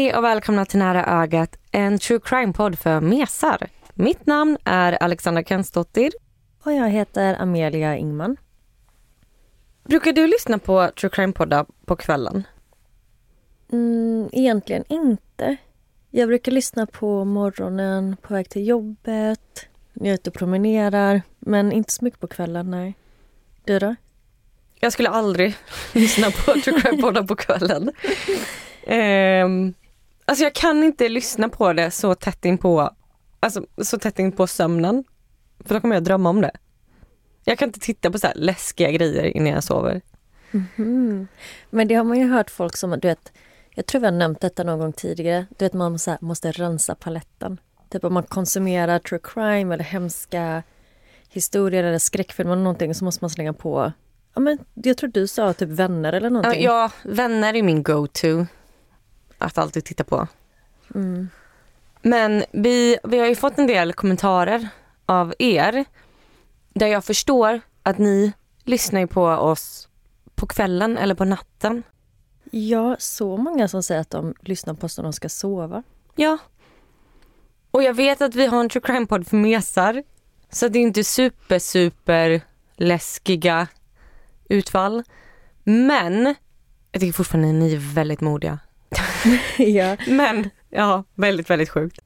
Hej och välkomna till Nära ögat, en true crime-podd för mesar. Mitt namn är Alexandra Kensdottir. Och jag heter Amelia Ingman. Brukar du lyssna på true crime-poddar på kvällen? Mm, egentligen inte. Jag brukar lyssna på morgonen, på väg till jobbet, när jag är ute och promenerar. Men inte så mycket på kvällen, nej. Du då? Jag skulle aldrig lyssna på true crime-poddar på kvällen. Um, alltså jag kan inte lyssna på det så tätt in på, alltså så tätt in på sömnen. För då kommer jag drömma om det. Jag kan inte titta på så här läskiga grejer innan jag sover. Mm. Men det har man ju hört folk som, du vet, jag tror vi har nämnt detta någon gång tidigare, du vet man så här, måste rensa paletten. Typ om man konsumerar true crime eller hemska historier eller skräckfilmer eller någonting så måste man slänga på, ja men jag tror du sa typ vänner eller någonting. ja vänner är min go-to att alltid titta på. Mm. Men vi, vi har ju fått en del kommentarer av er där jag förstår att ni lyssnar på oss på kvällen eller på natten. Ja, så många som säger att de lyssnar på oss när de ska sova. Ja. Och jag vet att vi har en true crime-podd för mesar. Så det är inte super, super läskiga utfall. Men jag tycker fortfarande ni är väldigt modiga. ja. Men ja, väldigt, väldigt sjukt.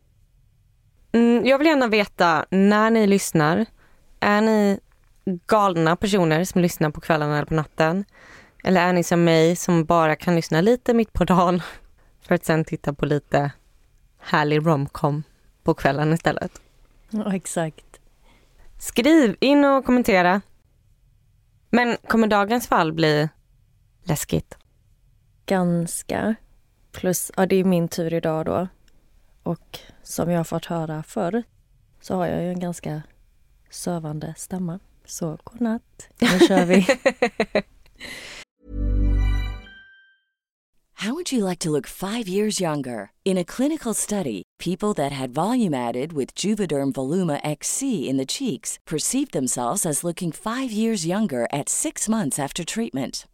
Mm, jag vill gärna veta när ni lyssnar. Är ni galna personer som lyssnar på kvällarna eller på natten? Eller är ni som mig som bara kan lyssna lite mitt på dagen för att sen titta på lite härlig romcom på kvällen istället? ja, exakt. Skriv in och kommentera. Men kommer dagens fall bli läskigt? Ganska. Plus, ja det är min tur idag då. Och som jag har fått höra förr så har jag ju en ganska sövande stämma. Så godnatt, nu kör vi. How would you like to look five years younger? In a clinical study, people that had volume added with Juvederm Voluma XC in the cheeks perceived themselves as looking five years younger at six months after treatment.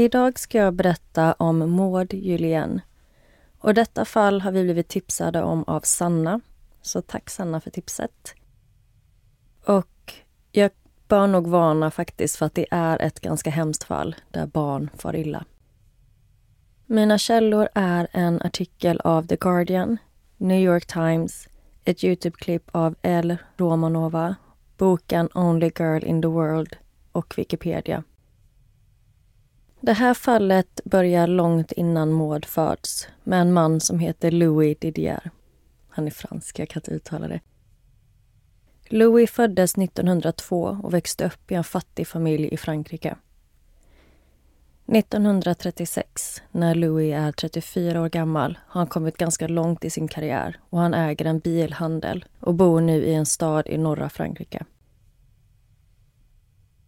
Idag ska jag berätta om Maud Julien. Och detta fall har vi blivit tipsade om av Sanna. Så tack Sanna för tipset. Och jag bör nog varna faktiskt för att det är ett ganska hemskt fall där barn far illa. Mina källor är en artikel av The Guardian, New York Times, ett Youtube-klipp av El Romanova, boken Only Girl in the World och Wikipedia. Det här fallet börjar långt innan Maud föds med en man som heter Louis Didier. Han är fransk, jag kan inte uttala det. Louis föddes 1902 och växte upp i en fattig familj i Frankrike. 1936, när Louis är 34 år gammal, har han kommit ganska långt i sin karriär och han äger en bilhandel och bor nu i en stad i norra Frankrike.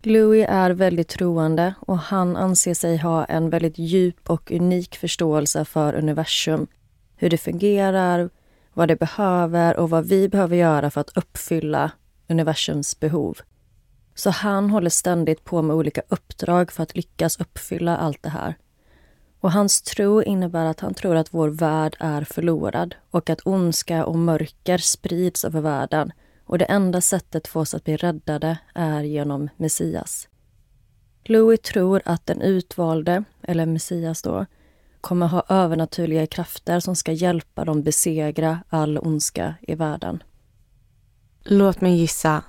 Louis är väldigt troende och han anser sig ha en väldigt djup och unik förståelse för universum, hur det fungerar, vad det behöver och vad vi behöver göra för att uppfylla universums behov. Så han håller ständigt på med olika uppdrag för att lyckas uppfylla allt det här. Och hans tro innebär att han tror att vår värld är förlorad och att ondska och mörker sprids över världen och det enda sättet för oss att bli räddade är genom Messias. Louis tror att den utvalde, eller Messias då, kommer ha övernaturliga krafter som ska hjälpa dem besegra all ondska i världen. Låt mig gissa.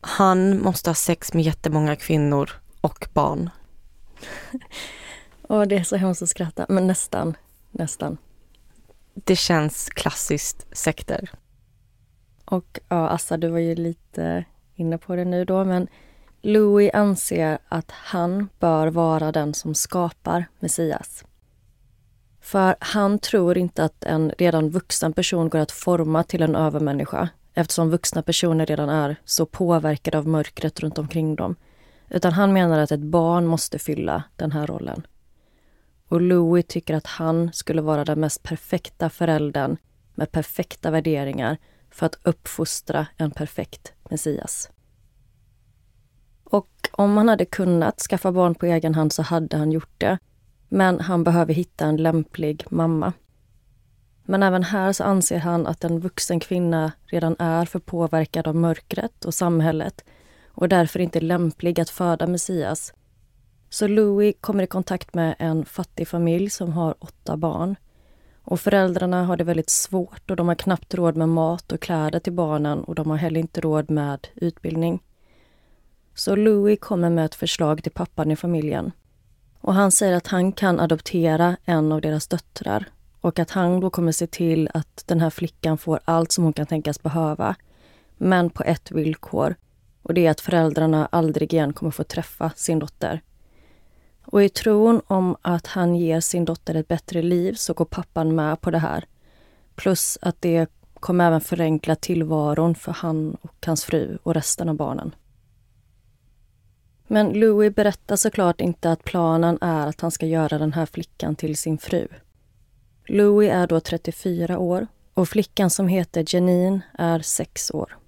Han måste ha sex med jättemånga kvinnor och barn. Och det är så hemskt att skratta, men nästan. Nästan. Det känns klassiskt sekter. Och ja, Assa, du var ju lite inne på det nu då, men Louis anser att han bör vara den som skapar Messias. För han tror inte att en redan vuxen person går att forma till en övermänniska eftersom vuxna personer redan är så påverkade av mörkret runt omkring dem. Utan han menar att ett barn måste fylla den här rollen. Och Louis tycker att han skulle vara den mest perfekta föräldern med perfekta värderingar för att uppfostra en perfekt Messias. Och om han hade kunnat skaffa barn på egen hand så hade han gjort det. Men han behöver hitta en lämplig mamma. Men även här så anser han att en vuxen kvinna redan är för påverkad av mörkret och samhället och därför inte lämplig att föda Messias. Så Louis kommer i kontakt med en fattig familj som har åtta barn. Och föräldrarna har det väldigt svårt och de har knappt råd med mat och kläder till barnen och de har heller inte råd med utbildning. Så Louis kommer med ett förslag till pappan i familjen. Och han säger att han kan adoptera en av deras döttrar och att han då kommer se till att den här flickan får allt som hon kan tänkas behöva. Men på ett villkor. Och det är att föräldrarna aldrig igen kommer få träffa sin dotter. Och i tron om att han ger sin dotter ett bättre liv så går pappan med på det här. Plus att det kommer även förenkla tillvaron för han och hans fru och resten av barnen. Men Louis berättar såklart inte att planen är att han ska göra den här flickan till sin fru. Louis är då 34 år och flickan som heter Janine är 6 år.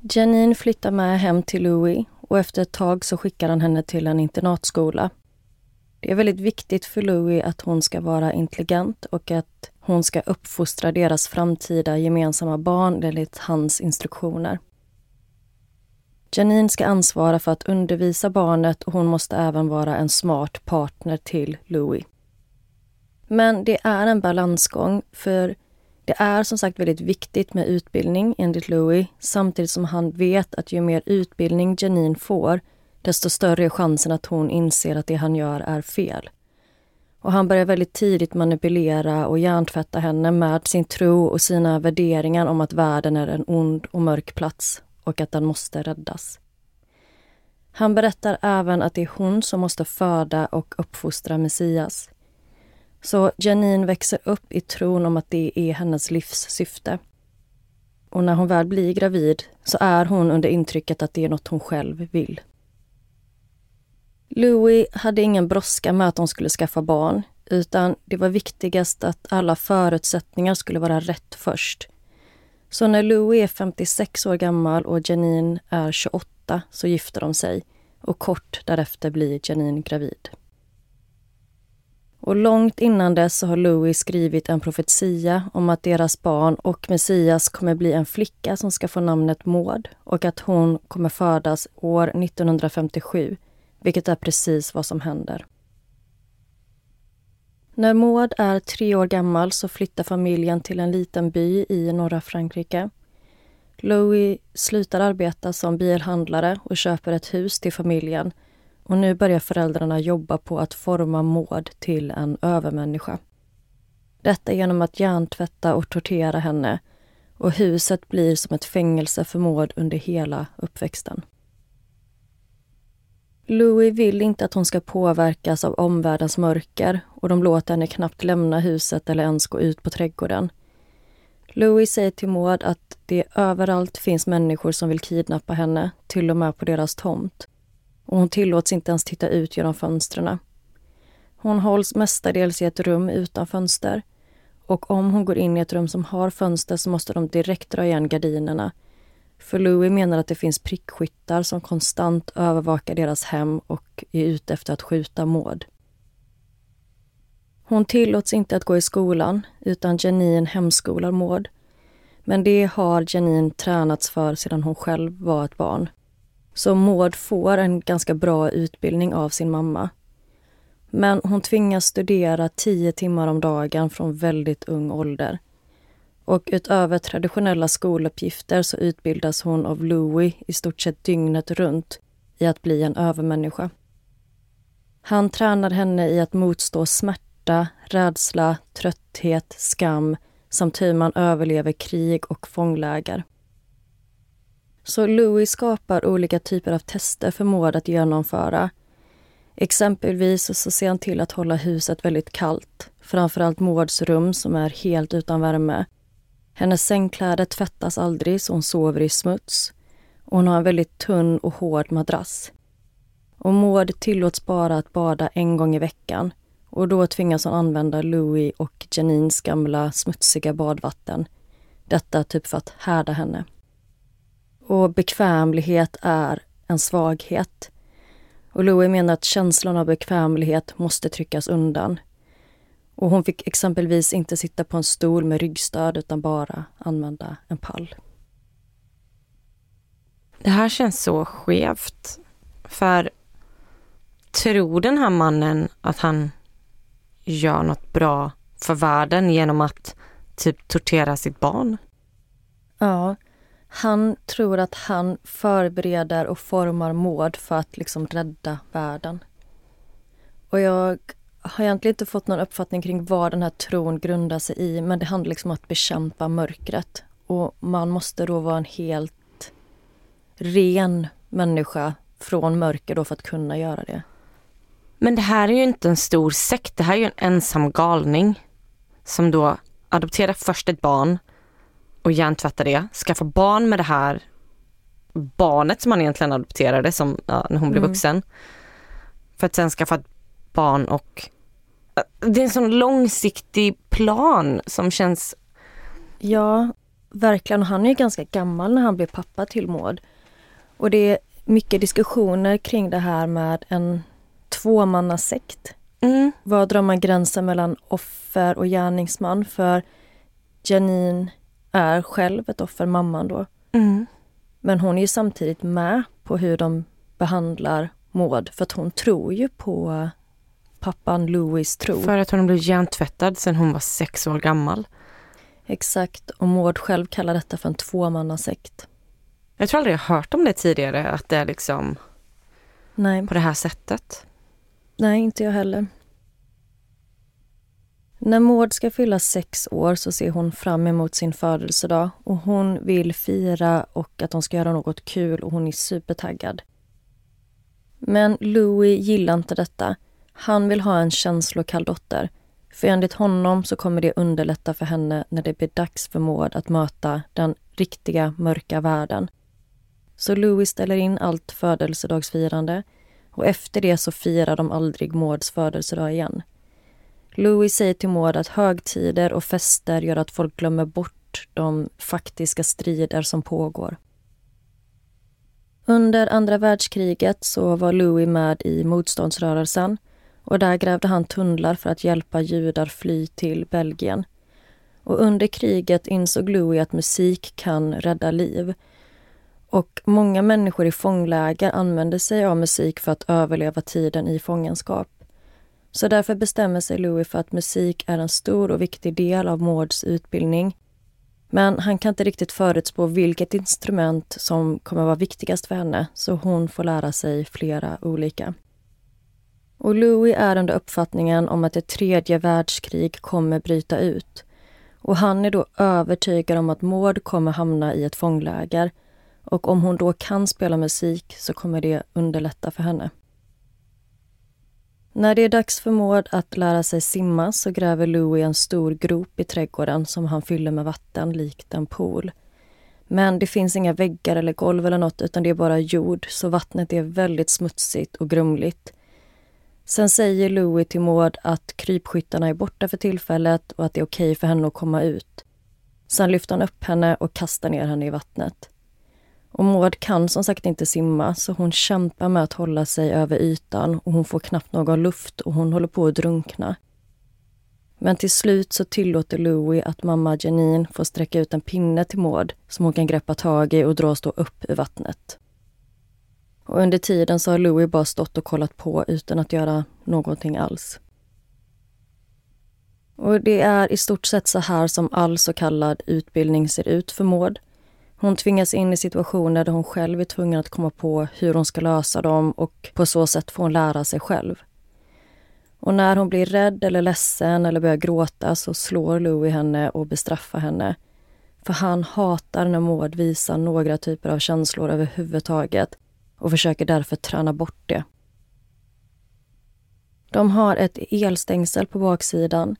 Janine flyttar med hem till Louis och efter ett tag så skickar han henne till en internatskola. Det är väldigt viktigt för Louis att hon ska vara intelligent och att hon ska uppfostra deras framtida gemensamma barn enligt hans instruktioner. Janine ska ansvara för att undervisa barnet och hon måste även vara en smart partner till Louis. Men det är en balansgång för det är som sagt väldigt viktigt med utbildning enligt Louis samtidigt som han vet att ju mer utbildning Janine får desto större är chansen att hon inser att det han gör är fel. Och han börjar väldigt tidigt manipulera och hjärntvätta henne med sin tro och sina värderingar om att världen är en ond och mörk plats och att den måste räddas. Han berättar även att det är hon som måste föda och uppfostra Messias. Så Janine växer upp i tron om att det är hennes livs syfte. Och när hon väl blir gravid så är hon under intrycket att det är något hon själv vill. Louis hade ingen brådska med att hon skulle skaffa barn utan det var viktigast att alla förutsättningar skulle vara rätt först. Så när Louis är 56 år gammal och Janine är 28 så gifter de sig och kort därefter blir Janine gravid. Och långt innan dess har Louis skrivit en profetia om att deras barn och Messias kommer bli en flicka som ska få namnet Maud och att hon kommer födas år 1957, vilket är precis vad som händer. När Maud är tre år gammal så flyttar familjen till en liten by i norra Frankrike. Louis slutar arbeta som bilhandlare och köper ett hus till familjen och nu börjar föräldrarna jobba på att forma Maud till en övermänniska. Detta genom att hjärntvätta och tortera henne och huset blir som ett fängelse för Maud under hela uppväxten. Louis vill inte att hon ska påverkas av omvärldens mörker och de låter henne knappt lämna huset eller ens gå ut på trädgården. Louis säger till Maud att det överallt finns människor som vill kidnappa henne, till och med på deras tomt. Och hon tillåts inte ens titta ut genom fönstren. Hon hålls mestadels i ett rum utan fönster. Och om hon går in i ett rum som har fönster så måste de direkt dra igen gardinerna. För Louis menar att det finns prickskyttar som konstant övervakar deras hem och är ute efter att skjuta Maud. Hon tillåts inte att gå i skolan utan Janine hemskolar Maud. Men det har Janine tränats för sedan hon själv var ett barn. Så Maud får en ganska bra utbildning av sin mamma. Men hon tvingas studera tio timmar om dagen från väldigt ung ålder. Och utöver traditionella skoluppgifter så utbildas hon av Louis i stort sett dygnet runt i att bli en övermänniska. Han tränar henne i att motstå smärta, rädsla, trötthet, skam samt hur man överlever krig och fångläger. Så Louis skapar olika typer av tester för Maud att genomföra. Exempelvis så ser han till att hålla huset väldigt kallt, framförallt Mauds rum som är helt utan värme. Hennes sängkläder tvättas aldrig så hon sover i smuts. Och hon har en väldigt tunn och hård madrass. Och Maud tillåts bara att bada en gång i veckan och då tvingas hon använda Louis och Janines gamla smutsiga badvatten. Detta typ för att härda henne. Och bekvämlighet är en svaghet. Och Louis menar att känslan av bekvämlighet måste tryckas undan. Och hon fick exempelvis inte sitta på en stol med ryggstöd utan bara använda en pall. Det här känns så skevt. För tror den här mannen att han gör något bra för världen genom att typ tortera sitt barn? Ja, han tror att han förbereder och formar Maud för att liksom rädda världen. Och jag har egentligen inte fått någon uppfattning kring vad den här tron grundar sig i men det handlar liksom om att bekämpa mörkret. Och man måste då vara en helt ren människa från mörker då för att kunna göra det. Men det här är ju inte en stor sekt, det här är ju en ensam galning som då adopterar först ett barn och hjärntvättar det, skaffar barn med det här barnet som han egentligen adopterade som, ja, när hon blev mm. vuxen. För att sen skaffa ett barn och det är en sån långsiktig plan som känns... Ja, verkligen. Han är ju ganska gammal när han blir pappa till Maud. Och det är mycket diskussioner kring det här med en tvåmannasekt. Mm. Var drar man gränsen mellan offer och gärningsman? För Janine är själv ett offer, mamman då. Mm. Men hon är ju samtidigt med på hur de behandlar Maud för att hon tror ju på pappan Louis tro. För att hon blev hjärntvättad sedan hon var sex år gammal. Exakt, och Maud själv kallar detta för en tvåmannasekt. Jag tror aldrig jag hört om det tidigare, att det är liksom Nej. på det här sättet. Nej, inte jag heller. När Maud ska fylla sex år så ser hon fram emot sin födelsedag och hon vill fira och att de ska göra något kul och hon är supertaggad. Men Louis gillar inte detta. Han vill ha en känslokall dotter. För enligt honom så kommer det underlätta för henne när det blir dags för Maud att möta den riktiga mörka världen. Så Louis ställer in allt födelsedagsfirande och efter det så firar de aldrig Mauds födelsedag igen. Louis säger till Maud att högtider och fester gör att folk glömmer bort de faktiska strider som pågår. Under andra världskriget så var Louis med i motståndsrörelsen och där grävde han tunnlar för att hjälpa judar fly till Belgien. Och under kriget insåg Louis att musik kan rädda liv och många människor i fångläger använde sig av musik för att överleva tiden i fångenskap. Så därför bestämmer sig Louis för att musik är en stor och viktig del av Mauds utbildning. Men han kan inte riktigt förutspå vilket instrument som kommer vara viktigast för henne, så hon får lära sig flera olika. Och Louis är under uppfattningen om att ett tredje världskrig kommer bryta ut. Och han är då övertygad om att Maud kommer hamna i ett fångläger. Och om hon då kan spela musik så kommer det underlätta för henne. När det är dags för Maud att lära sig simma så gräver Louie en stor grop i trädgården som han fyller med vatten likt en pool. Men det finns inga väggar eller golv eller något utan det är bara jord så vattnet är väldigt smutsigt och grumligt. Sen säger Louie till Maud att krypskyttarna är borta för tillfället och att det är okej för henne att komma ut. Sen lyfter han upp henne och kastar ner henne i vattnet. Och Maud kan som sagt inte simma så hon kämpar med att hålla sig över ytan och hon får knappt någon luft och hon håller på att drunkna. Men till slut så tillåter Louis att mamma Janine får sträcka ut en pinne till Maud som hon kan greppa tag i och dra stå upp ur vattnet. Och under tiden så har Louis bara stått och kollat på utan att göra någonting alls. Och det är i stort sett så här som all så kallad utbildning ser ut för Maud. Hon tvingas in i situationer där hon själv är tvungen att komma på hur hon ska lösa dem och på så sätt får hon lära sig själv. Och när hon blir rädd eller ledsen eller börjar gråta så slår Louie henne och bestraffar henne. För han hatar när Maud visar några typer av känslor överhuvudtaget och försöker därför träna bort det. De har ett elstängsel på baksidan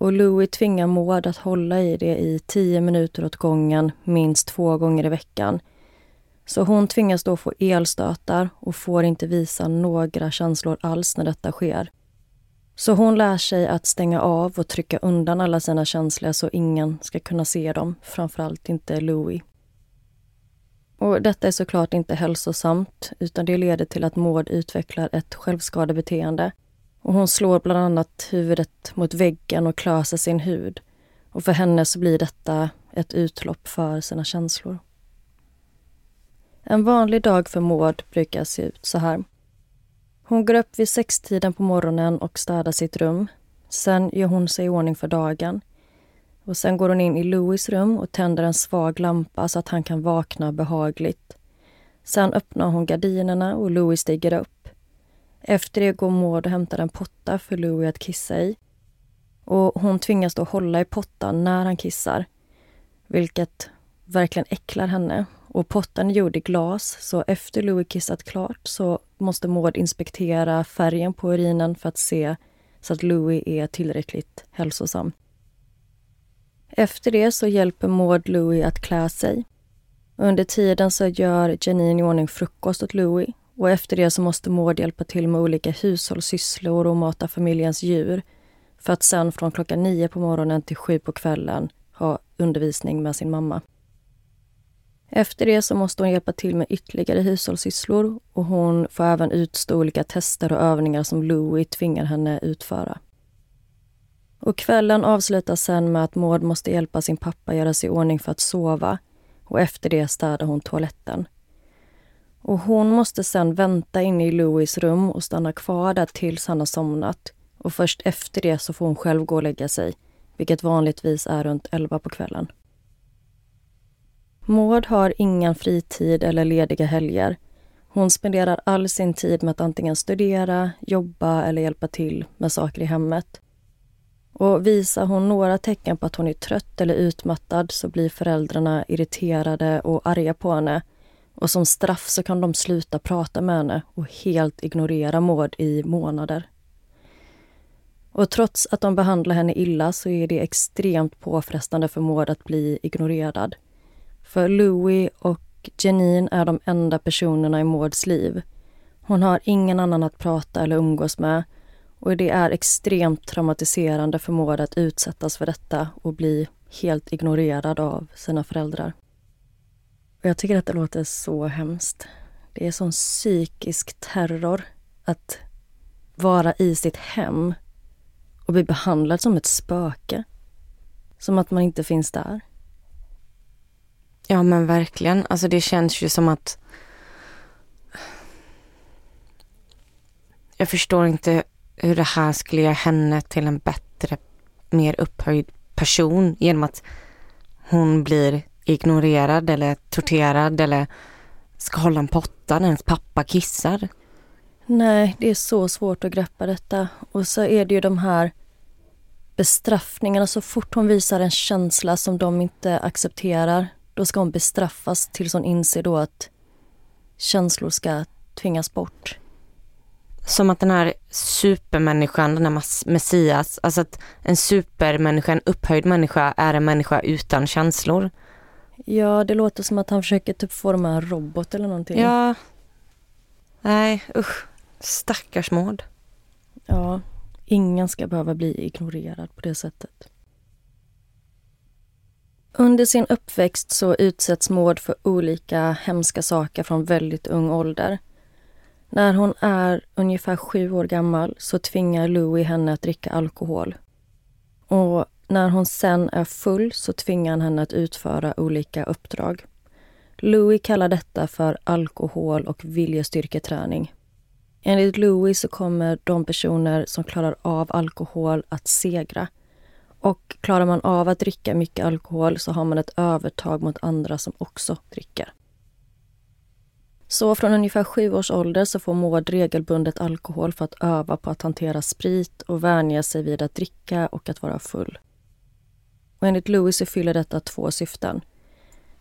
och Louis tvingar Maud att hålla i det i tio minuter åt gången, minst två gånger i veckan. Så hon tvingas då få elstötar och får inte visa några känslor alls när detta sker. Så hon lär sig att stänga av och trycka undan alla sina känslor så ingen ska kunna se dem, framförallt inte Louis. Och detta är såklart inte hälsosamt utan det leder till att Maud utvecklar ett självskadebeteende. Och hon slår bland annat huvudet mot väggen och klöser sin hud. Och för henne så blir detta ett utlopp för sina känslor. En vanlig dag för Maud brukar se ut så här. Hon går upp vid sextiden på morgonen och städar sitt rum. Sen gör hon sig i ordning för dagen. Och Sen går hon in i Louis rum och tänder en svag lampa så att han kan vakna behagligt. Sen öppnar hon gardinerna och Louis stiger upp. Efter det går Maud och hämtar en potta för Louis att kissa i. Och Hon tvingas då hålla i pottan när han kissar, vilket verkligen äcklar henne. Och Pottan är gjord i glas, så efter Louis kissat klart så måste Maud inspektera färgen på urinen för att se så att Louis är tillräckligt hälsosam. Efter det så hjälper Maud Louis att klä sig. Under tiden så gör Janine i ordning frukost åt Louis och efter det så måste Maud hjälpa till med olika hushållssysslor och mata familjens djur för att sen från klockan nio på morgonen till sju på kvällen ha undervisning med sin mamma. Efter det så måste hon hjälpa till med ytterligare hushållssysslor och hon får även utstå olika tester och övningar som Louie tvingar henne utföra. Och kvällen avslutas sen med att Maud måste hjälpa sin pappa göra sig i ordning för att sova och efter det städar hon toaletten. Och hon måste sen vänta inne i Louis rum och stanna kvar där tills han har somnat. Och först efter det så får hon själv gå och lägga sig, vilket vanligtvis är runt 11 på kvällen. Maud har ingen fritid eller lediga helger. Hon spenderar all sin tid med att antingen studera, jobba eller hjälpa till med saker i hemmet. Och visar hon några tecken på att hon är trött eller utmattad så blir föräldrarna irriterade och arga på henne. Och som straff så kan de sluta prata med henne och helt ignorera Maud i månader. Och trots att de behandlar henne illa så är det extremt påfrestande för Maud att bli ignorerad. För Louis och Janine är de enda personerna i Mauds liv. Hon har ingen annan att prata eller umgås med och det är extremt traumatiserande för Maud att utsättas för detta och bli helt ignorerad av sina föräldrar. Och jag tycker att det låter så hemskt. Det är sån psykisk terror att vara i sitt hem och bli behandlad som ett spöke. Som att man inte finns där. Ja men verkligen. Alltså det känns ju som att jag förstår inte hur det här skulle göra henne till en bättre, mer upphöjd person genom att hon blir ignorerad eller torterad eller ska hålla en potta när ens pappa kissar. Nej, det är så svårt att greppa detta. Och så är det ju de här bestraffningarna. Så fort hon visar en känsla som de inte accepterar, då ska hon bestraffas tills hon inser då att känslor ska tvingas bort. Som att den här supermänniskan, den här Messias, alltså att en supermänniska, en upphöjd människa är en människa utan känslor. Ja, det låter som att han försöker typ forma en robot eller någonting. Ja. Nej, usch. Stackars Maud. Ja, ingen ska behöva bli ignorerad på det sättet. Under sin uppväxt så utsätts Maud för olika hemska saker från väldigt ung ålder. När hon är ungefär sju år gammal så tvingar Louis henne att dricka alkohol. Och när hon sen är full så tvingar han henne att utföra olika uppdrag. Louis kallar detta för alkohol och viljestyrketräning. Enligt Louis så kommer de personer som klarar av alkohol att segra. Och klarar man av att dricka mycket alkohol så har man ett övertag mot andra som också dricker. Så från ungefär sju års ålder så får Maud regelbundet alkohol för att öva på att hantera sprit och vänja sig vid att dricka och att vara full. Och enligt Louis så fyller detta två syften.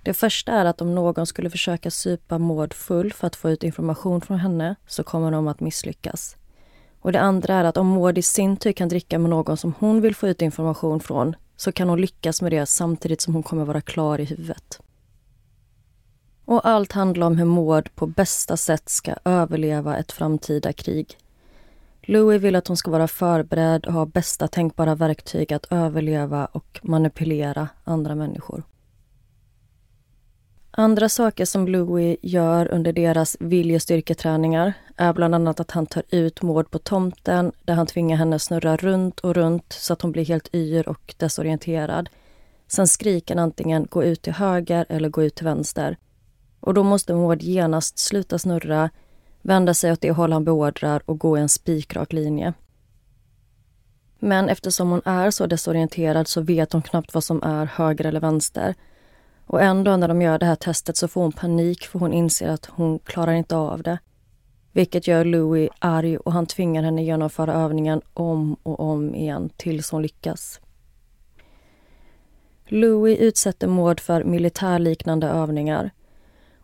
Det första är att om någon skulle försöka supa Maud full för att få ut information från henne så kommer de att misslyckas. Och det andra är att om Maud i sin tur kan dricka med någon som hon vill få ut information från så kan hon lyckas med det samtidigt som hon kommer vara klar i huvudet. Och allt handlar om hur Maud på bästa sätt ska överleva ett framtida krig. Louis vill att hon ska vara förberedd och ha bästa tänkbara verktyg att överleva och manipulera andra människor. Andra saker som Louis gör under deras viljestyrketräningar är bland annat att han tar ut Maud på tomten där han tvingar henne snurra runt och runt så att hon blir helt yr och desorienterad. Sen skriker han antingen gå ut till höger eller gå ut till vänster. Och då måste Maud genast sluta snurra, vända sig åt det håll han beordrar och gå i en spikrak linje. Men eftersom hon är så desorienterad så vet hon knappt vad som är höger eller vänster. Och en dag när de gör det här testet så får hon panik för hon inser att hon klarar inte av det. Vilket gör Louis arg och han tvingar henne genomföra övningen om och om igen tills hon lyckas. Louis utsätter Maud för militärliknande övningar.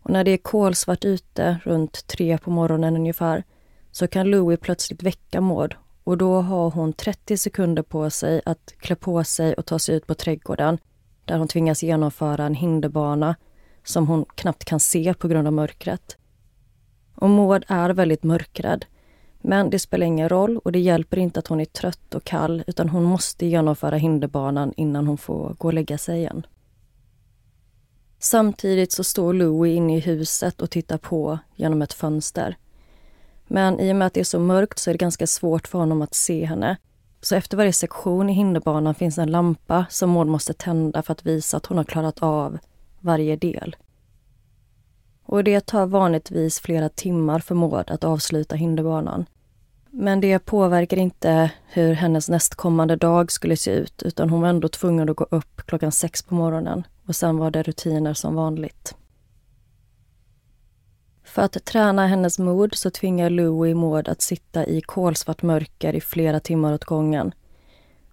Och när det är kolsvart ute, runt tre på morgonen ungefär, så kan Louie plötsligt väcka Maud och då har hon 30 sekunder på sig att klä på sig och ta sig ut på trädgården där hon tvingas genomföra en hinderbana som hon knappt kan se på grund av mörkret. Och Maud är väldigt mörkrädd. Men det spelar ingen roll och det hjälper inte att hon är trött och kall utan hon måste genomföra hinderbanan innan hon får gå och lägga sig igen. Samtidigt så står Louie inne i huset och tittar på genom ett fönster. Men i och med att det är så mörkt så är det ganska svårt för honom att se henne. Så efter varje sektion i hinderbanan finns en lampa som Maud måste tända för att visa att hon har klarat av varje del. Och det tar vanligtvis flera timmar för Maud att avsluta hinderbanan. Men det påverkar inte hur hennes nästkommande dag skulle se ut utan hon var ändå tvungen att gå upp klockan sex på morgonen och sen var det rutiner som vanligt. För att träna hennes mod så tvingar Louie Maud att sitta i kolsvart mörker i flera timmar åt gången.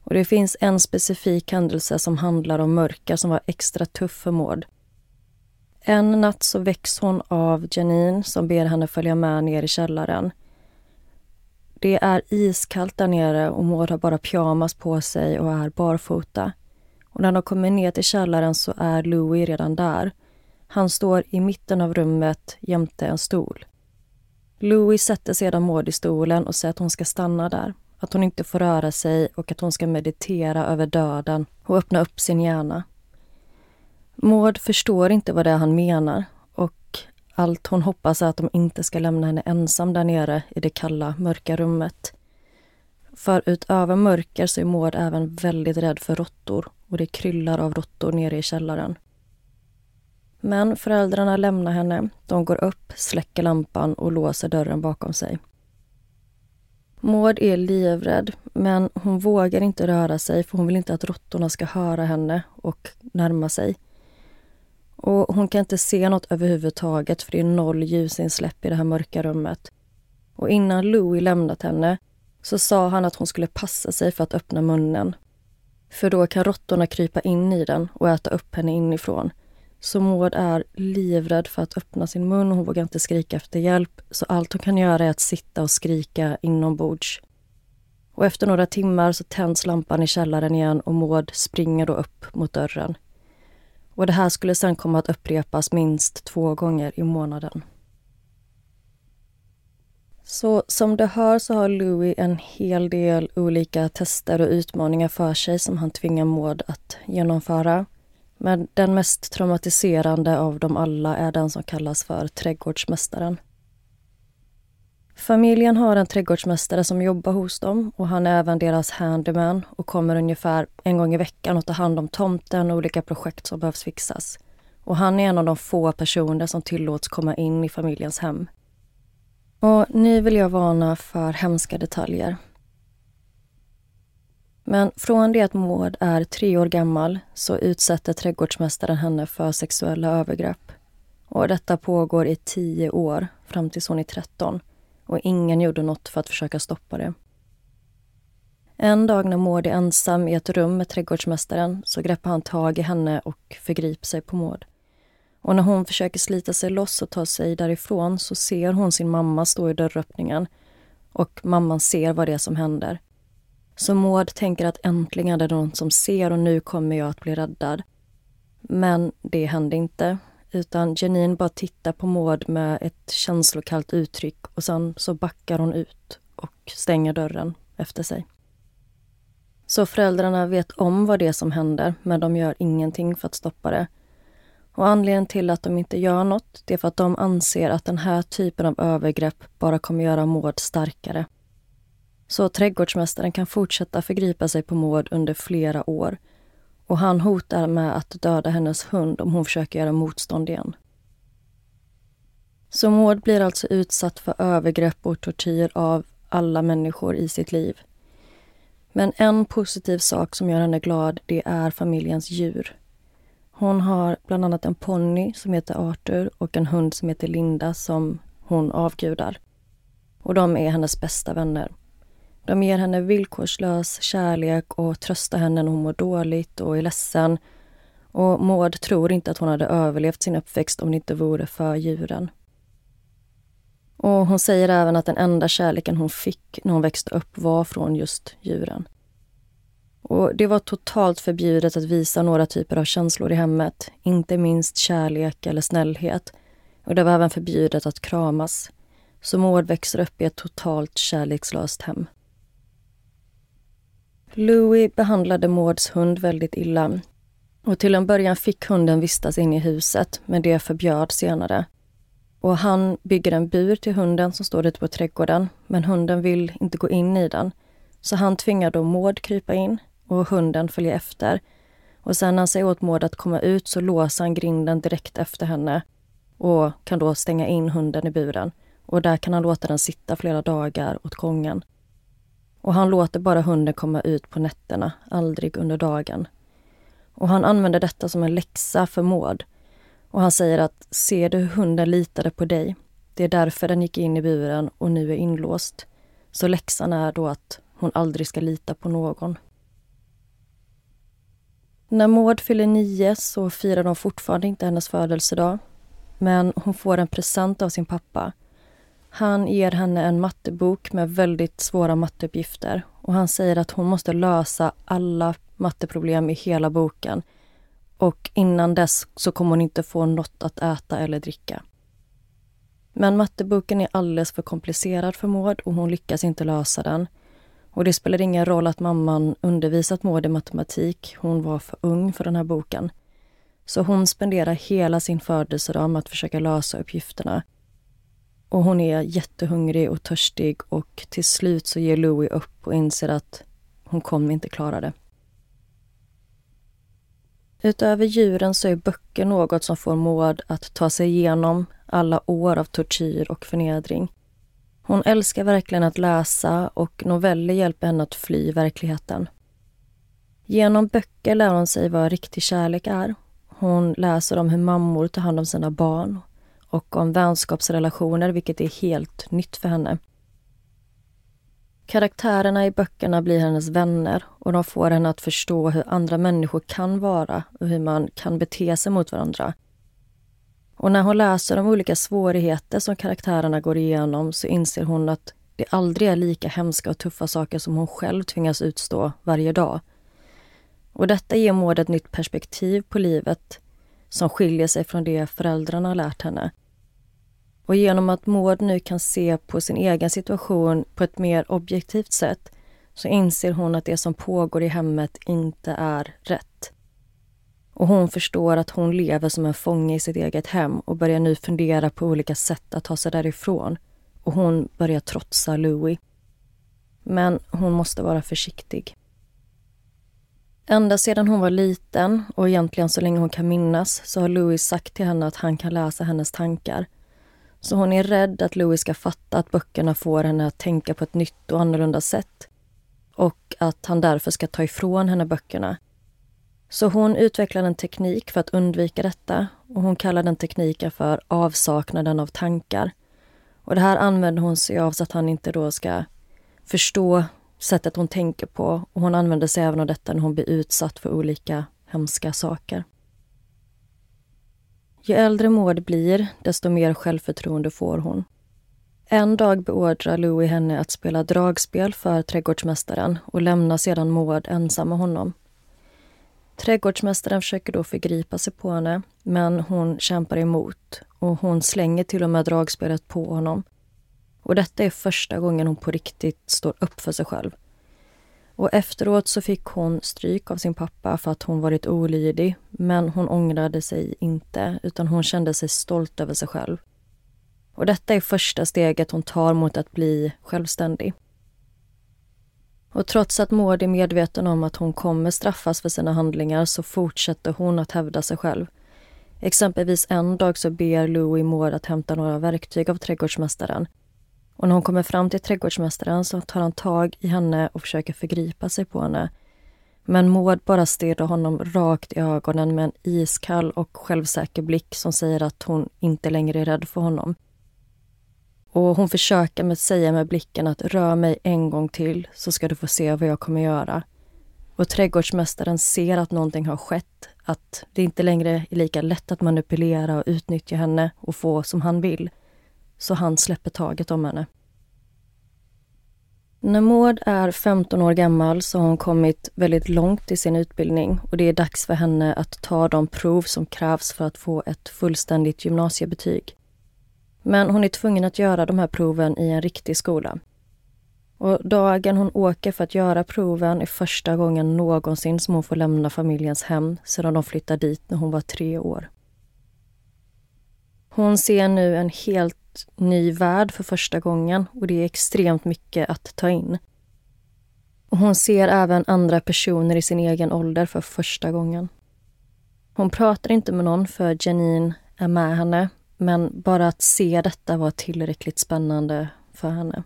Och det finns en specifik händelse som handlar om mörker som var extra tuff för Maud. En natt så väcks hon av Janine som ber henne följa med ner i källaren. Det är iskallt där nere och Maud har bara pyjamas på sig och är barfota. Och när de kommer ner till källaren så är Louis redan där. Han står i mitten av rummet jämte en stol. Louis sätter sedan Maud i stolen och säger att hon ska stanna där. Att hon inte får röra sig och att hon ska meditera över döden och öppna upp sin hjärna. Maud förstår inte vad det är han menar allt hon hoppas är att de inte ska lämna henne ensam där nere i det kalla, mörka rummet. För utöver mörker så är Maud även väldigt rädd för råttor och det kryllar av råttor nere i källaren. Men föräldrarna lämnar henne. De går upp, släcker lampan och låser dörren bakom sig. Maud är livrädd, men hon vågar inte röra sig för hon vill inte att råttorna ska höra henne och närma sig. Och Hon kan inte se något överhuvudtaget för det är noll ljusinsläpp i det här mörka rummet. Och innan Louis lämnat henne så sa han att hon skulle passa sig för att öppna munnen. För då kan råttorna krypa in i den och äta upp henne inifrån. Så Maud är livrädd för att öppna sin mun. Hon vågar inte skrika efter hjälp. Så allt hon kan göra är att sitta och skrika inombords. Och efter några timmar så tänds lampan i källaren igen och Maud springer då upp mot dörren. Och det här skulle sen komma att upprepas minst två gånger i månaden. Så som du hör så har Louis en hel del olika tester och utmaningar för sig som han tvingar Maud att genomföra. Men den mest traumatiserande av dem alla är den som kallas för trädgårdsmästaren. Familjen har en trädgårdsmästare som jobbar hos dem och han är även deras handyman och kommer ungefär en gång i veckan och tar hand om tomten och olika projekt som behövs fixas. Och han är en av de få personer som tillåts komma in i familjens hem. Och nu vill jag varna för hemska detaljer. Men från det att Maud är tre år gammal så utsätter trädgårdsmästaren henne för sexuella övergrepp. Och detta pågår i tio år, fram tills hon är 13. Och ingen gjorde något för att försöka stoppa det. En dag när Maud är ensam i ett rum med trädgårdsmästaren så greppar han tag i henne och förgriper sig på Maud. Och när hon försöker slita sig loss och ta sig därifrån så ser hon sin mamma stå i dörröppningen och mamman ser vad det är som händer. Så Maud tänker att äntligen är det någon som ser och nu kommer jag att bli räddad. Men det händer inte, utan Janine bara tittar på Maud med ett känslokallt uttryck och sen så backar hon ut och stänger dörren efter sig. Så föräldrarna vet om vad det är som händer, men de gör ingenting för att stoppa det. Och anledningen till att de inte gör något, det är för att de anser att den här typen av övergrepp bara kommer göra Maud starkare. Så trädgårdsmästaren kan fortsätta förgripa sig på Maud under flera år. Och han hotar med att döda hennes hund om hon försöker göra motstånd igen. Så Maud blir alltså utsatt för övergrepp och tortyr av alla människor i sitt liv. Men en positiv sak som gör henne glad, det är familjens djur. Hon har bland annat en ponny som heter Arthur och en hund som heter Linda som hon avgudar. Och de är hennes bästa vänner. De ger henne villkorslös kärlek och tröstar henne när hon mår dåligt och är ledsen. Och Maud tror inte att hon hade överlevt sin uppväxt om det inte vore för djuren. Och hon säger även att den enda kärleken hon fick när hon växte upp var från just djuren. Och det var totalt förbjudet att visa några typer av känslor i hemmet, inte minst kärlek eller snällhet. Och det var även förbjudet att kramas. Så Maud växer upp i ett totalt kärlekslöst hem. Louis behandlade Mauds hund väldigt illa. Och till en början fick hunden vistas inne i huset, men det förbjöds senare. Och han bygger en bur till hunden som står ute på trädgården, men hunden vill inte gå in i den. Så han tvingar då Maud krypa in och hunden följer efter. Och sen när han säger åt Maud att komma ut så låser han grinden direkt efter henne och kan då stänga in hunden i buren. Och där kan han låta den sitta flera dagar åt gången. Och han låter bara hunden komma ut på nätterna, aldrig under dagen. Och han använder detta som en läxa för Maud. Och han säger att ser du hur hunden litade på dig? Det är därför den gick in i buren och nu är inlåst. Så läxan är då att hon aldrig ska lita på någon. När Maud fyller nio så firar de fortfarande inte hennes födelsedag. Men hon får en present av sin pappa. Han ger henne en mattebok med väldigt svåra matteuppgifter och han säger att hon måste lösa alla matteproblem i hela boken. Och innan dess så kommer hon inte få något att äta eller dricka. Men matteboken är alldeles för komplicerad för Maud och hon lyckas inte lösa den. Och det spelar ingen roll att mamman undervisat Maud i matematik. Hon var för ung för den här boken. Så hon spenderar hela sin födelsedag med att försöka lösa uppgifterna. Och hon är jättehungrig och törstig och till slut så ger Louie upp och inser att hon kommer inte klara det. Utöver djuren så är böcker något som får Maud att ta sig igenom alla år av tortyr och förnedring. Hon älskar verkligen att läsa och noveller hjälper henne att fly verkligheten. Genom böcker lär hon sig vad riktig kärlek är. Hon läser om hur mammor tar hand om sina barn och om vänskapsrelationer, vilket är helt nytt för henne. Karaktärerna i böckerna blir hennes vänner och de får henne att förstå hur andra människor kan vara och hur man kan bete sig mot varandra. Och när hon läser om olika svårigheter som karaktärerna går igenom så inser hon att det aldrig är lika hemska och tuffa saker som hon själv tvingas utstå varje dag. Och detta ger Maud ett nytt perspektiv på livet som skiljer sig från det föräldrarna har lärt henne. Och genom att Maud nu kan se på sin egen situation på ett mer objektivt sätt så inser hon att det som pågår i hemmet inte är rätt. Och hon förstår att hon lever som en fånge i sitt eget hem och börjar nu fundera på olika sätt att ta sig därifrån. Och hon börjar trotsa Louis. Men hon måste vara försiktig. Ända sedan hon var liten och egentligen så länge hon kan minnas så har Louis sagt till henne att han kan läsa hennes tankar. Så hon är rädd att Louis ska fatta att böckerna får henne att tänka på ett nytt och annorlunda sätt. Och att han därför ska ta ifrån henne böckerna. Så hon utvecklar en teknik för att undvika detta och hon kallar den tekniken för avsaknaden av tankar. Och det här använder hon sig av så att han inte då ska förstå sättet hon tänker på och hon använder sig även av detta när hon blir utsatt för olika hemska saker. Ju äldre Maud blir, desto mer självförtroende får hon. En dag beordrar Louis henne att spela dragspel för trädgårdsmästaren och lämnar sedan Maud ensam med honom. Trädgårdsmästaren försöker då förgripa sig på henne, men hon kämpar emot och hon slänger till och med dragspelet på honom. Och detta är första gången hon på riktigt står upp för sig själv. Och efteråt så fick hon stryk av sin pappa för att hon varit olydig, men hon ångrade sig inte, utan hon kände sig stolt över sig själv. Och detta är första steget hon tar mot att bli självständig. Och trots att Maud är medveten om att hon kommer straffas för sina handlingar så fortsätter hon att hävda sig själv. Exempelvis en dag så ber Louis Maud att hämta några verktyg av trädgårdsmästaren. Och när hon kommer fram till trädgårdsmästaren så tar han tag i henne och försöker förgripa sig på henne. Men Maud bara stirrar honom rakt i ögonen med en iskall och självsäker blick som säger att hon inte längre är rädd för honom. Och hon försöker med att säga med blicken att rör mig en gång till så ska du få se vad jag kommer göra. Och trädgårdsmästaren ser att någonting har skett, att det inte längre är lika lätt att manipulera och utnyttja henne och få som han vill. Så han släpper taget om henne. När Maud är 15 år gammal så har hon kommit väldigt långt i sin utbildning och det är dags för henne att ta de prov som krävs för att få ett fullständigt gymnasiebetyg. Men hon är tvungen att göra de här proven i en riktig skola. Och dagen hon åker för att göra proven är första gången någonsin som hon får lämna familjens hem sedan de flyttade dit när hon var tre år. Hon ser nu en helt ny värld för första gången och det är extremt mycket att ta in. Hon ser även andra personer i sin egen ålder för första gången. Hon pratar inte med någon för Janine är med henne men bara att se detta var tillräckligt spännande för henne.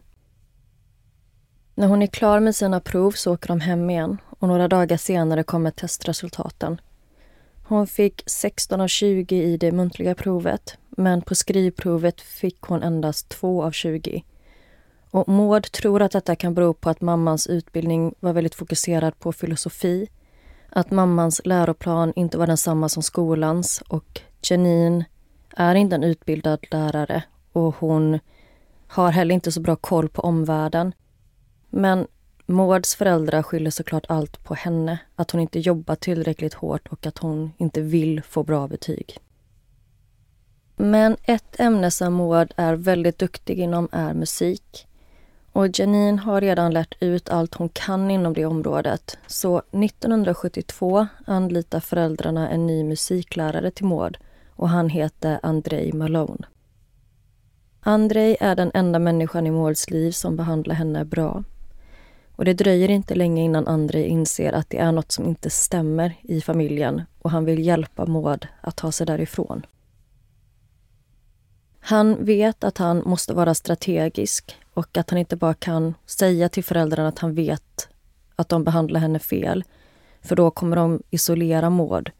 När hon är klar med sina prov så åker de hem igen och några dagar senare kommer testresultaten. Hon fick 16 av 20 i det muntliga provet men på skrivprovet fick hon endast 2 av 20. Och Maud tror att detta kan bero på att mammans utbildning var väldigt fokuserad på filosofi, att mammans läroplan inte var densamma som skolans och Janine är inte en utbildad lärare och hon har heller inte så bra koll på omvärlden. Men Mauds föräldrar skyller såklart allt på henne. Att hon inte jobbar tillräckligt hårt och att hon inte vill få bra betyg. Men ett ämne som Maud är väldigt duktig inom är musik. Och Janine har redan lärt ut allt hon kan inom det området. Så 1972 anlitar föräldrarna en ny musiklärare till Maud och han heter Andrei Malone. Andrei är den enda människan i Mauds liv som behandlar henne bra. Och det dröjer inte länge innan Andrei inser att det är något som inte stämmer i familjen och han vill hjälpa Maud att ta sig därifrån. Han vet att han måste vara strategisk och att han inte bara kan säga till föräldrarna att han vet att de behandlar henne fel. För då kommer de isolera Maud.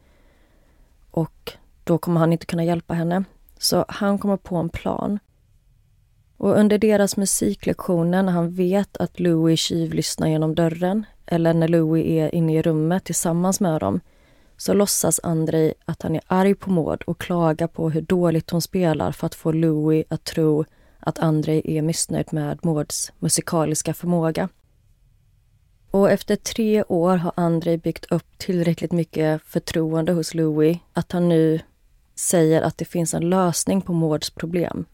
Och då kommer han inte kunna hjälpa henne. Så han kommer på en plan. Och under deras musiklektioner när han vet att Louis tjuvlyssnar genom dörren eller när Louis är inne i rummet tillsammans med dem så låtsas Andrei att han är arg på Maud och klagar på hur dåligt hon spelar för att få Louis att tro att Andrei är missnöjd med Mauds musikaliska förmåga. Och efter tre år har Andrei byggt upp tillräckligt mycket förtroende hos Louis att han nu säger att det finns en lösning på Mauds problem.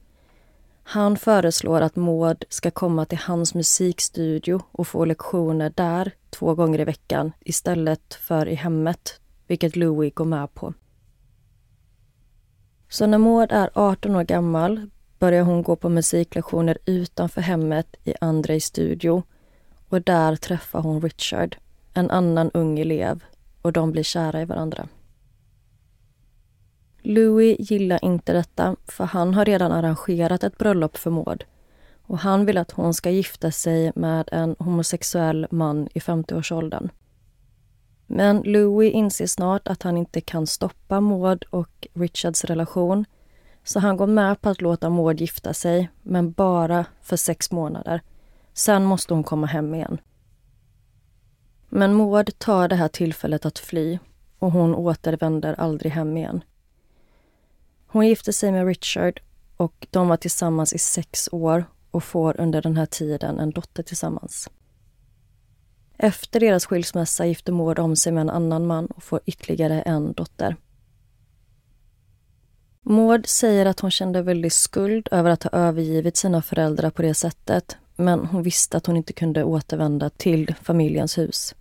Han föreslår att Maud ska komma till hans musikstudio och få lektioner där två gånger i veckan istället för i hemmet, vilket Louis går med på. Så när Maud är 18 år gammal börjar hon gå på musiklektioner utanför hemmet i Andrejs studio och där träffar hon Richard, en annan ung elev och de blir kära i varandra. Louis gillar inte detta för han har redan arrangerat ett bröllop för Maud och han vill att hon ska gifta sig med en homosexuell man i 50-årsåldern. Men Louis inser snart att han inte kan stoppa Maud och Richards relation så han går med på att låta Maud gifta sig, men bara för sex månader. Sen måste hon komma hem igen. Men Maud tar det här tillfället att fly och hon återvänder aldrig hem igen. Hon gifter sig med Richard och de var tillsammans i sex år och får under den här tiden en dotter tillsammans. Efter deras skilsmässa gifter Maud om sig med en annan man och får ytterligare en dotter. Maud säger att hon kände väldigt skuld över att ha övergivit sina föräldrar på det sättet men hon visste att hon inte kunde återvända till familjens hus.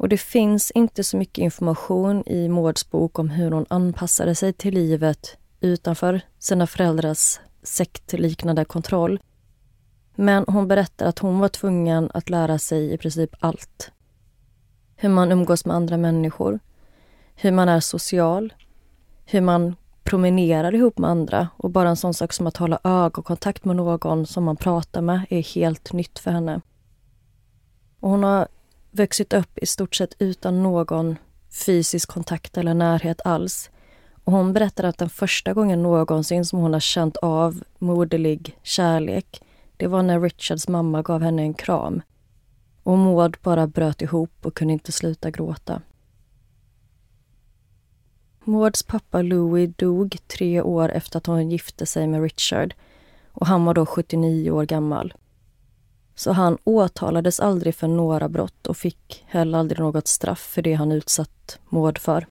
Och det finns inte så mycket information i Mauds bok om hur hon anpassade sig till livet utanför sina föräldrars sektliknande kontroll. Men hon berättar att hon var tvungen att lära sig i princip allt. Hur man umgås med andra människor, hur man är social, hur man promenerar ihop med andra och bara en sån sak som att hålla ögonkontakt med någon som man pratar med är helt nytt för henne. Och hon har vuxit upp i stort sett utan någon fysisk kontakt eller närhet alls. Och hon berättar att den första gången någonsin som hon har känt av moderlig kärlek, det var när Richards mamma gav henne en kram. Och Maud bara bröt ihop och kunde inte sluta gråta. Mauds pappa Louis dog tre år efter att hon gifte sig med Richard och han var då 79 år gammal. Så han åtalades aldrig för några brott och fick heller aldrig något straff för det han utsatt Maud för.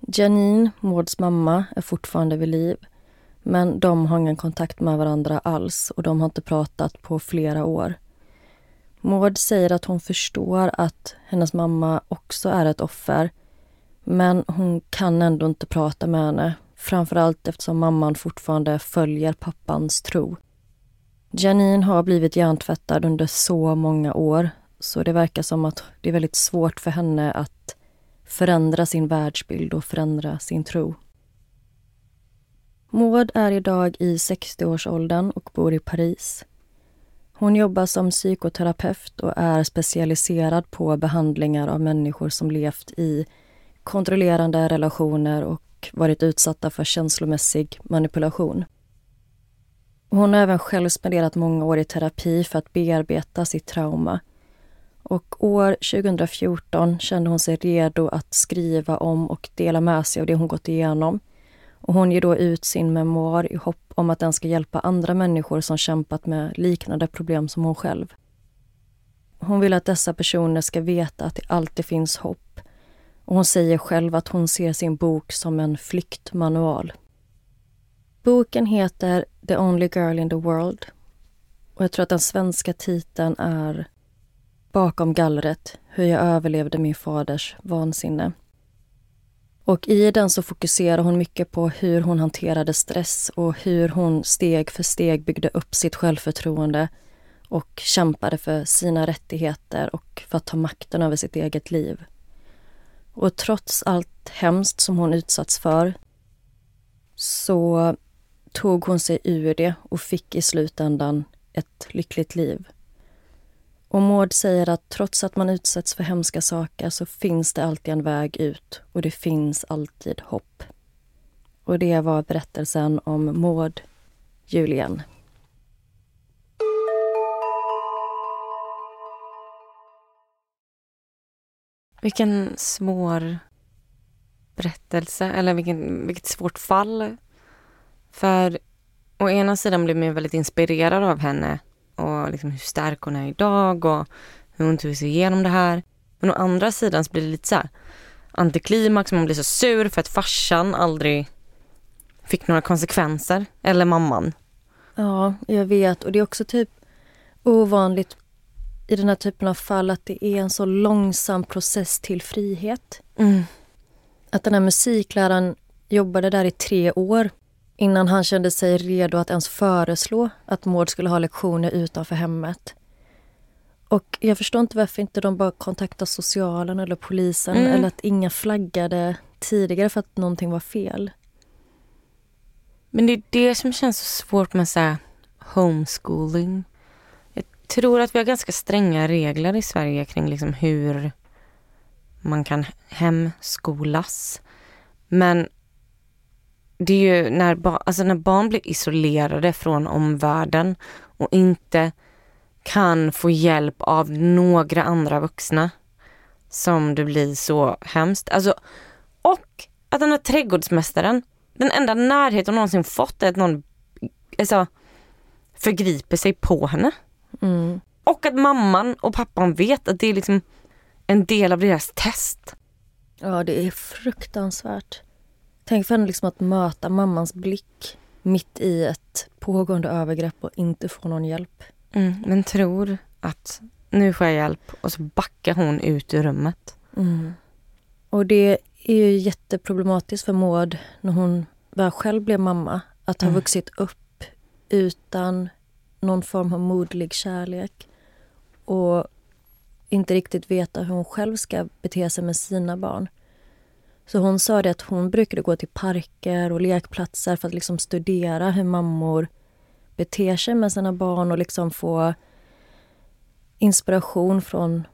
Janine, Mauds mamma, är fortfarande vid liv men de har ingen kontakt med varandra alls och de har inte pratat på flera år. Maud säger att hon förstår att hennes mamma också är ett offer men hon kan ändå inte prata med henne. Framförallt eftersom mamman fortfarande följer pappans tro. Janine har blivit hjärntvättad under så många år så det verkar som att det är väldigt svårt för henne att förändra sin världsbild och förändra sin tro. Maud är idag i 60-årsåldern och bor i Paris. Hon jobbar som psykoterapeut och är specialiserad på behandlingar av människor som levt i kontrollerande relationer och varit utsatta för känslomässig manipulation. Hon har även själv spenderat många år i terapi för att bearbeta sitt trauma. Och år 2014 kände hon sig redo att skriva om och dela med sig av det hon gått igenom. Och hon ger då ut sin memoar i hopp om att den ska hjälpa andra människor som kämpat med liknande problem som hon själv. Hon vill att dessa personer ska veta att det alltid finns hopp och hon säger själv att hon ser sin bok som en flyktmanual. Boken heter The Only Girl in the World och jag tror att den svenska titeln är Bakom gallret, hur jag överlevde min faders vansinne. Och i den så fokuserar hon mycket på hur hon hanterade stress och hur hon steg för steg byggde upp sitt självförtroende och kämpade för sina rättigheter och för att ta makten över sitt eget liv. Och trots allt hemskt som hon utsatts för så tog hon sig ur det och fick i slutändan ett lyckligt liv. Och Maud säger att trots att man utsätts för hemska saker så finns det alltid en väg ut och det finns alltid hopp. Och det var berättelsen om Maud Julien. Vilken svår berättelse, eller vilken, vilket svårt fall. För å ena sidan blir man väldigt inspirerad av henne och liksom hur stark hon är idag och hur hon tog sig igenom det här. Men å andra sidan så blir det lite så här antiklimax, man blir så sur för att farsan aldrig fick några konsekvenser, eller mamman. Ja, jag vet. Och det är också typ ovanligt i den här typen av fall att det är en så långsam process till frihet. Mm. Att den här musikläraren jobbade där i tre år innan han kände sig redo att ens föreslå att Maud skulle ha lektioner utanför hemmet. Och jag förstår inte varför inte de bara kontaktade socialen eller polisen Mm. eller att inga flaggade tidigare för att någonting var fel. Men det är det som känns så svårt med så homeschooling. Jag tror att vi har ganska stränga regler i Sverige kring liksom hur man kan hemskolas. Men det är ju när, ba- alltså när barn blir isolerade från omvärlden och inte kan få hjälp av några andra vuxna som det blir så hemskt. Alltså, och att den här trädgårdsmästaren, den enda närhet hon någonsin fått är att någon alltså, förgriper sig på henne. Mm. Och att mamman och pappan vet att det är liksom en del av deras test. Ja, det är fruktansvärt. Tänk för henne liksom att möta mammans blick mitt i ett pågående övergrepp och inte få någon hjälp. Mm, men tror att nu får jag hjälp och så backar hon ut ur rummet. Mm. Och det är ju jätteproblematiskt för Maud när hon väl själv blev mamma. Att ha Mm. vuxit upp utan någon form av moderlig kärlek. Och inte riktigt veta hur hon själv ska bete sig med sina barn. Så hon sa det att hon brukade gå till parker och lekplatser för att liksom studera hur mammor beter sig med sina barn och liksom få inspiration från,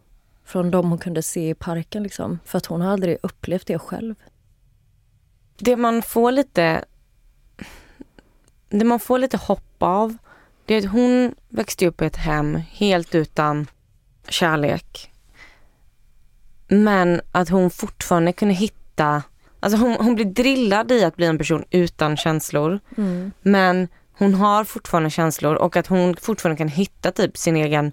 från dem hon kunde se i parken. Liksom. För att hon har aldrig upplevt det själv. Det man får lite det man får lite hopp av det är att hon växte upp i ett hem helt utan kärlek. Men att hon fortfarande kunde hitta, alltså hon, hon blir drillad i att bli en person utan känslor. Men hon har fortfarande känslor och att hon fortfarande kan hitta typ sin egen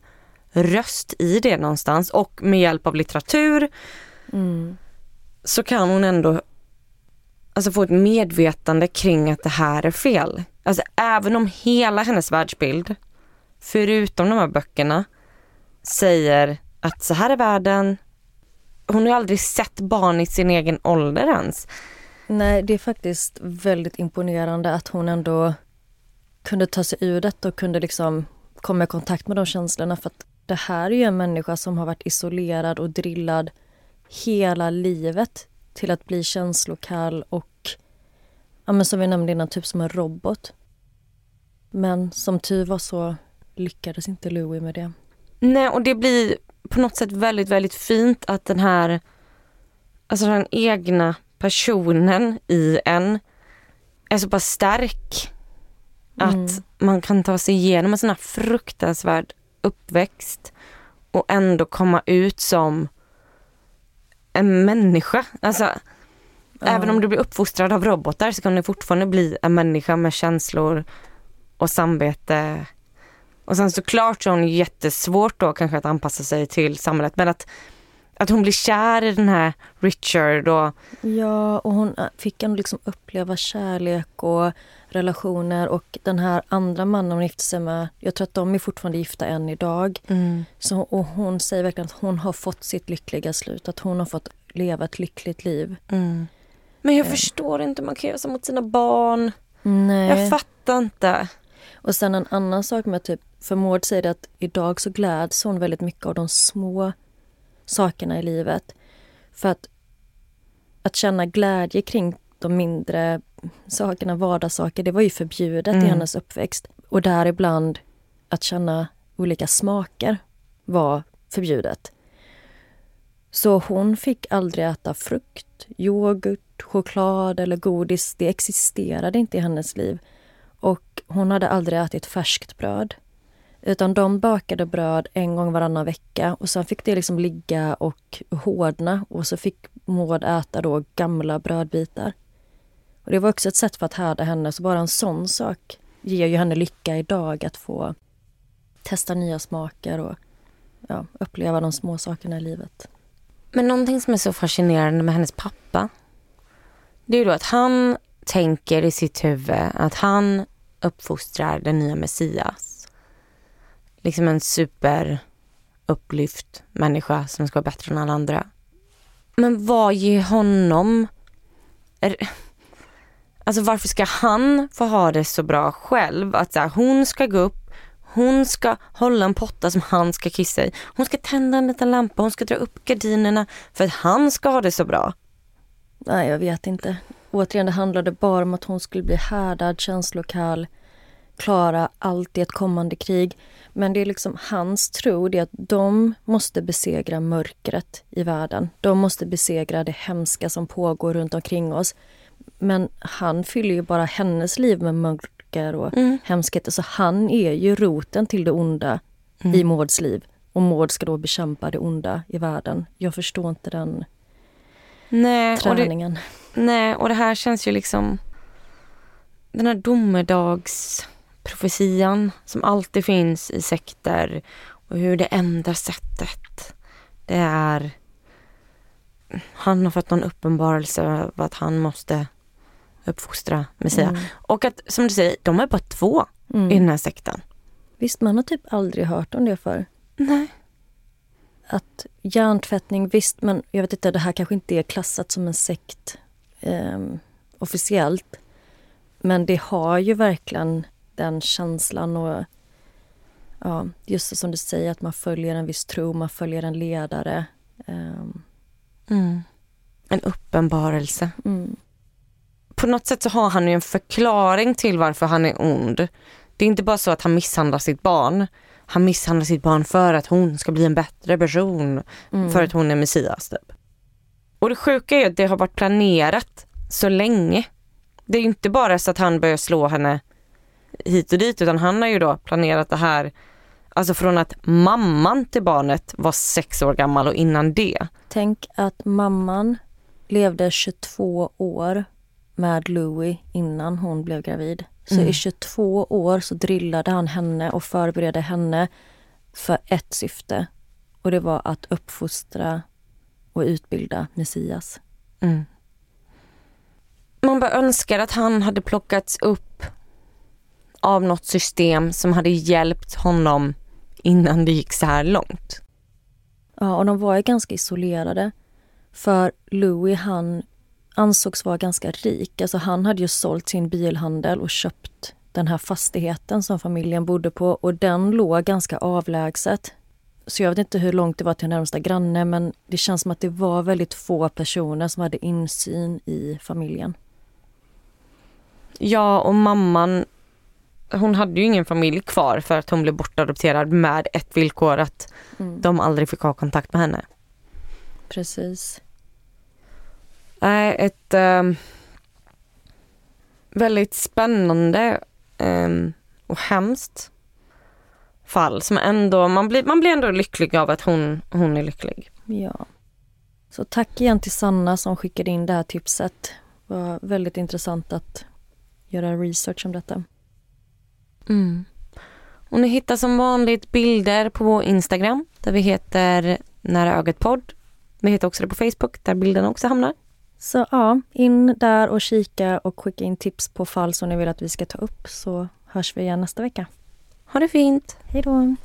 röst i det någonstans och med hjälp av litteratur så kan hon ändå alltså få ett medvetande kring att det här är fel. Alltså även om hela hennes världsbild, förutom de här böckerna, säger att så här är världen. Hon har aldrig sett barn i sin egen ålder ens. Nej, det är faktiskt väldigt imponerande att hon ändå kunde ta sig ur detta och kunde liksom komma i kontakt med de känslorna. För att det här är ju en människa som har varit isolerad och drillad hela livet till att bli känslokall och ja, men som vi nämnde innan, typ som en robot. Men som tur var så lyckades inte Louie med det. Nej och det blir på något sätt väldigt, väldigt fint att den här, alltså den egna personen i en är så pass stark att man kan ta sig igenom en sån här fruktansvärd uppväxt och ändå komma ut som en människa. Alltså, Även om du blir uppfostrad av robotar så kan du fortfarande bli en människa med känslor och samvete. Och sen såklart så har hon jättesvårt då kanske att anpassa sig till samhället men att, att hon blir kär i den här Richard och Ja, och hon äh, fick ändå liksom uppleva kärlek och relationer och den här andra mannen hon gifte sig med, jag tror att de är fortfarande gifta än idag. Så, och hon säger verkligen att hon har fått sitt lyckliga slut, att hon har fått leva ett lyckligt liv. Men jag förstår inte hur man kan göra så mot sina barn. Nej. Jag fattar inte. Och sen en annan sak med typ, för Maud säger att idag så gläds hon väldigt mycket av de små sakerna i livet. För att, att känna glädje kring de mindre sakerna, vardagssaker, det var ju förbjudet i hennes uppväxt. Och däribland att känna olika smaker var förbjudet. Så hon fick aldrig äta frukt, yoghurt, choklad eller godis. Det existerade inte i hennes liv. Och hon hade aldrig ätit färskt bröd. Utan de bakade bröd en gång varannan vecka och sen fick det liksom ligga och hårdna och så fick Maud äta då gamla brödbitar. Och Det var också ett sätt för att härda henne, så bara en sån sak ger ju henne lycka idag att få testa nya smaker och ja, uppleva de små sakerna i livet. Men någonting som är så fascinerande med hennes pappa, det är ju då att han tänker i sitt huvud att han uppfostrar den nya Messias. Liksom en superupplyft människa som ska vara bättre än alla andra. Men vad ger honom... Är, alltså varför ska han få ha det så bra själv? Att så här, hon ska gå upp, hon ska hålla en potta som han ska kissa i. Hon ska tända en liten lampa, hon ska dra upp gardinerna för att han ska ha det så bra. Nej, jag vet inte. Återigen, det handlade bara om att hon skulle bli härdad, känslokall, klara allt i ett kommande krig. Men det är liksom hans tro, det är att de måste besegra mörkret i världen. De måste besegra det hemska som pågår runt omkring oss. Men han fyller ju bara hennes liv med mörker och mm. hemskheter. Så han är ju roten till det onda mm. i Mauds liv. Och Maud ska då bekämpa det onda i världen. Jag förstår inte den nej, träningen. Och det, nej, och det här känns ju liksom... Den här domedagsprofetian som alltid finns i sekter och hur det enda sättet det är han har fått någon uppenbarelse av att han måste uppfostra Messias. Mm. Och att, som du säger, de är bara två mm. i den här sekten. Visst, man har typ aldrig hört om det för. Nej. Att hjärntvättning, visst, men jag vet inte, det här kanske inte är klassat som en sekt eh, officiellt. Men det har ju verkligen den känslan och ja, just som du säger att man följer en viss tro, man följer en ledare. Eh. Mm. En uppenbarelse. Mm på något sätt så har han ju en förklaring till varför han är ond. Det är inte bara så att han misshandlar sitt barn. Han misshandlar sitt barn för att hon ska bli en bättre person. Mm. För att hon är Messias typ. Och det sjuka är att det har varit planerat så länge. Det är inte bara så att han börjar slå henne hit och dit utan han har ju då planerat det här Alltså från att mamman till barnet var sex år gammal och innan det. Tänk att mamman levde 22 år med Louie innan hon blev gravid. Så mm. i 22 år så drillade han henne och förberedde henne för ett syfte. Och det var att uppfostra och utbilda Messias. Mm. Man bara önskar att han hade plockats upp av något system som hade hjälpt honom innan det gick så här långt. Ja, och de var ju ganska isolerade. För Louis han ansågs vara ganska rik. Alltså han hade ju sålt sin bilhandel och köpt den här fastigheten som familjen bodde på och den låg ganska avlägset. Så jag vet inte hur långt det var till närmsta granne men det känns som att det var väldigt få personer som hade insyn i familjen. Ja, och mamman hon hade ju ingen familj kvar för att hon blev bortadopterad med ett villkor att mm. de aldrig fick ha kontakt med henne. Precis. Nej, ett um, väldigt spännande um, och hemskt fall som ändå, man blir, man blir ändå lycklig av att hon, hon är lycklig. Ja. Så tack igen till Sanna som skickade in det här tipset. Det var väldigt intressant att göra research om detta. Mm. Och ni hittar som vanligt bilder på vår Instagram där vi heter Nära ögat podd. Vi heter också det på Facebook där bilderna också hamnar. Så ja, in där och kika och skicka in tips på fall som ni vill att vi ska ta upp så hörs vi igen nästa vecka. Ha det fint! Hej då!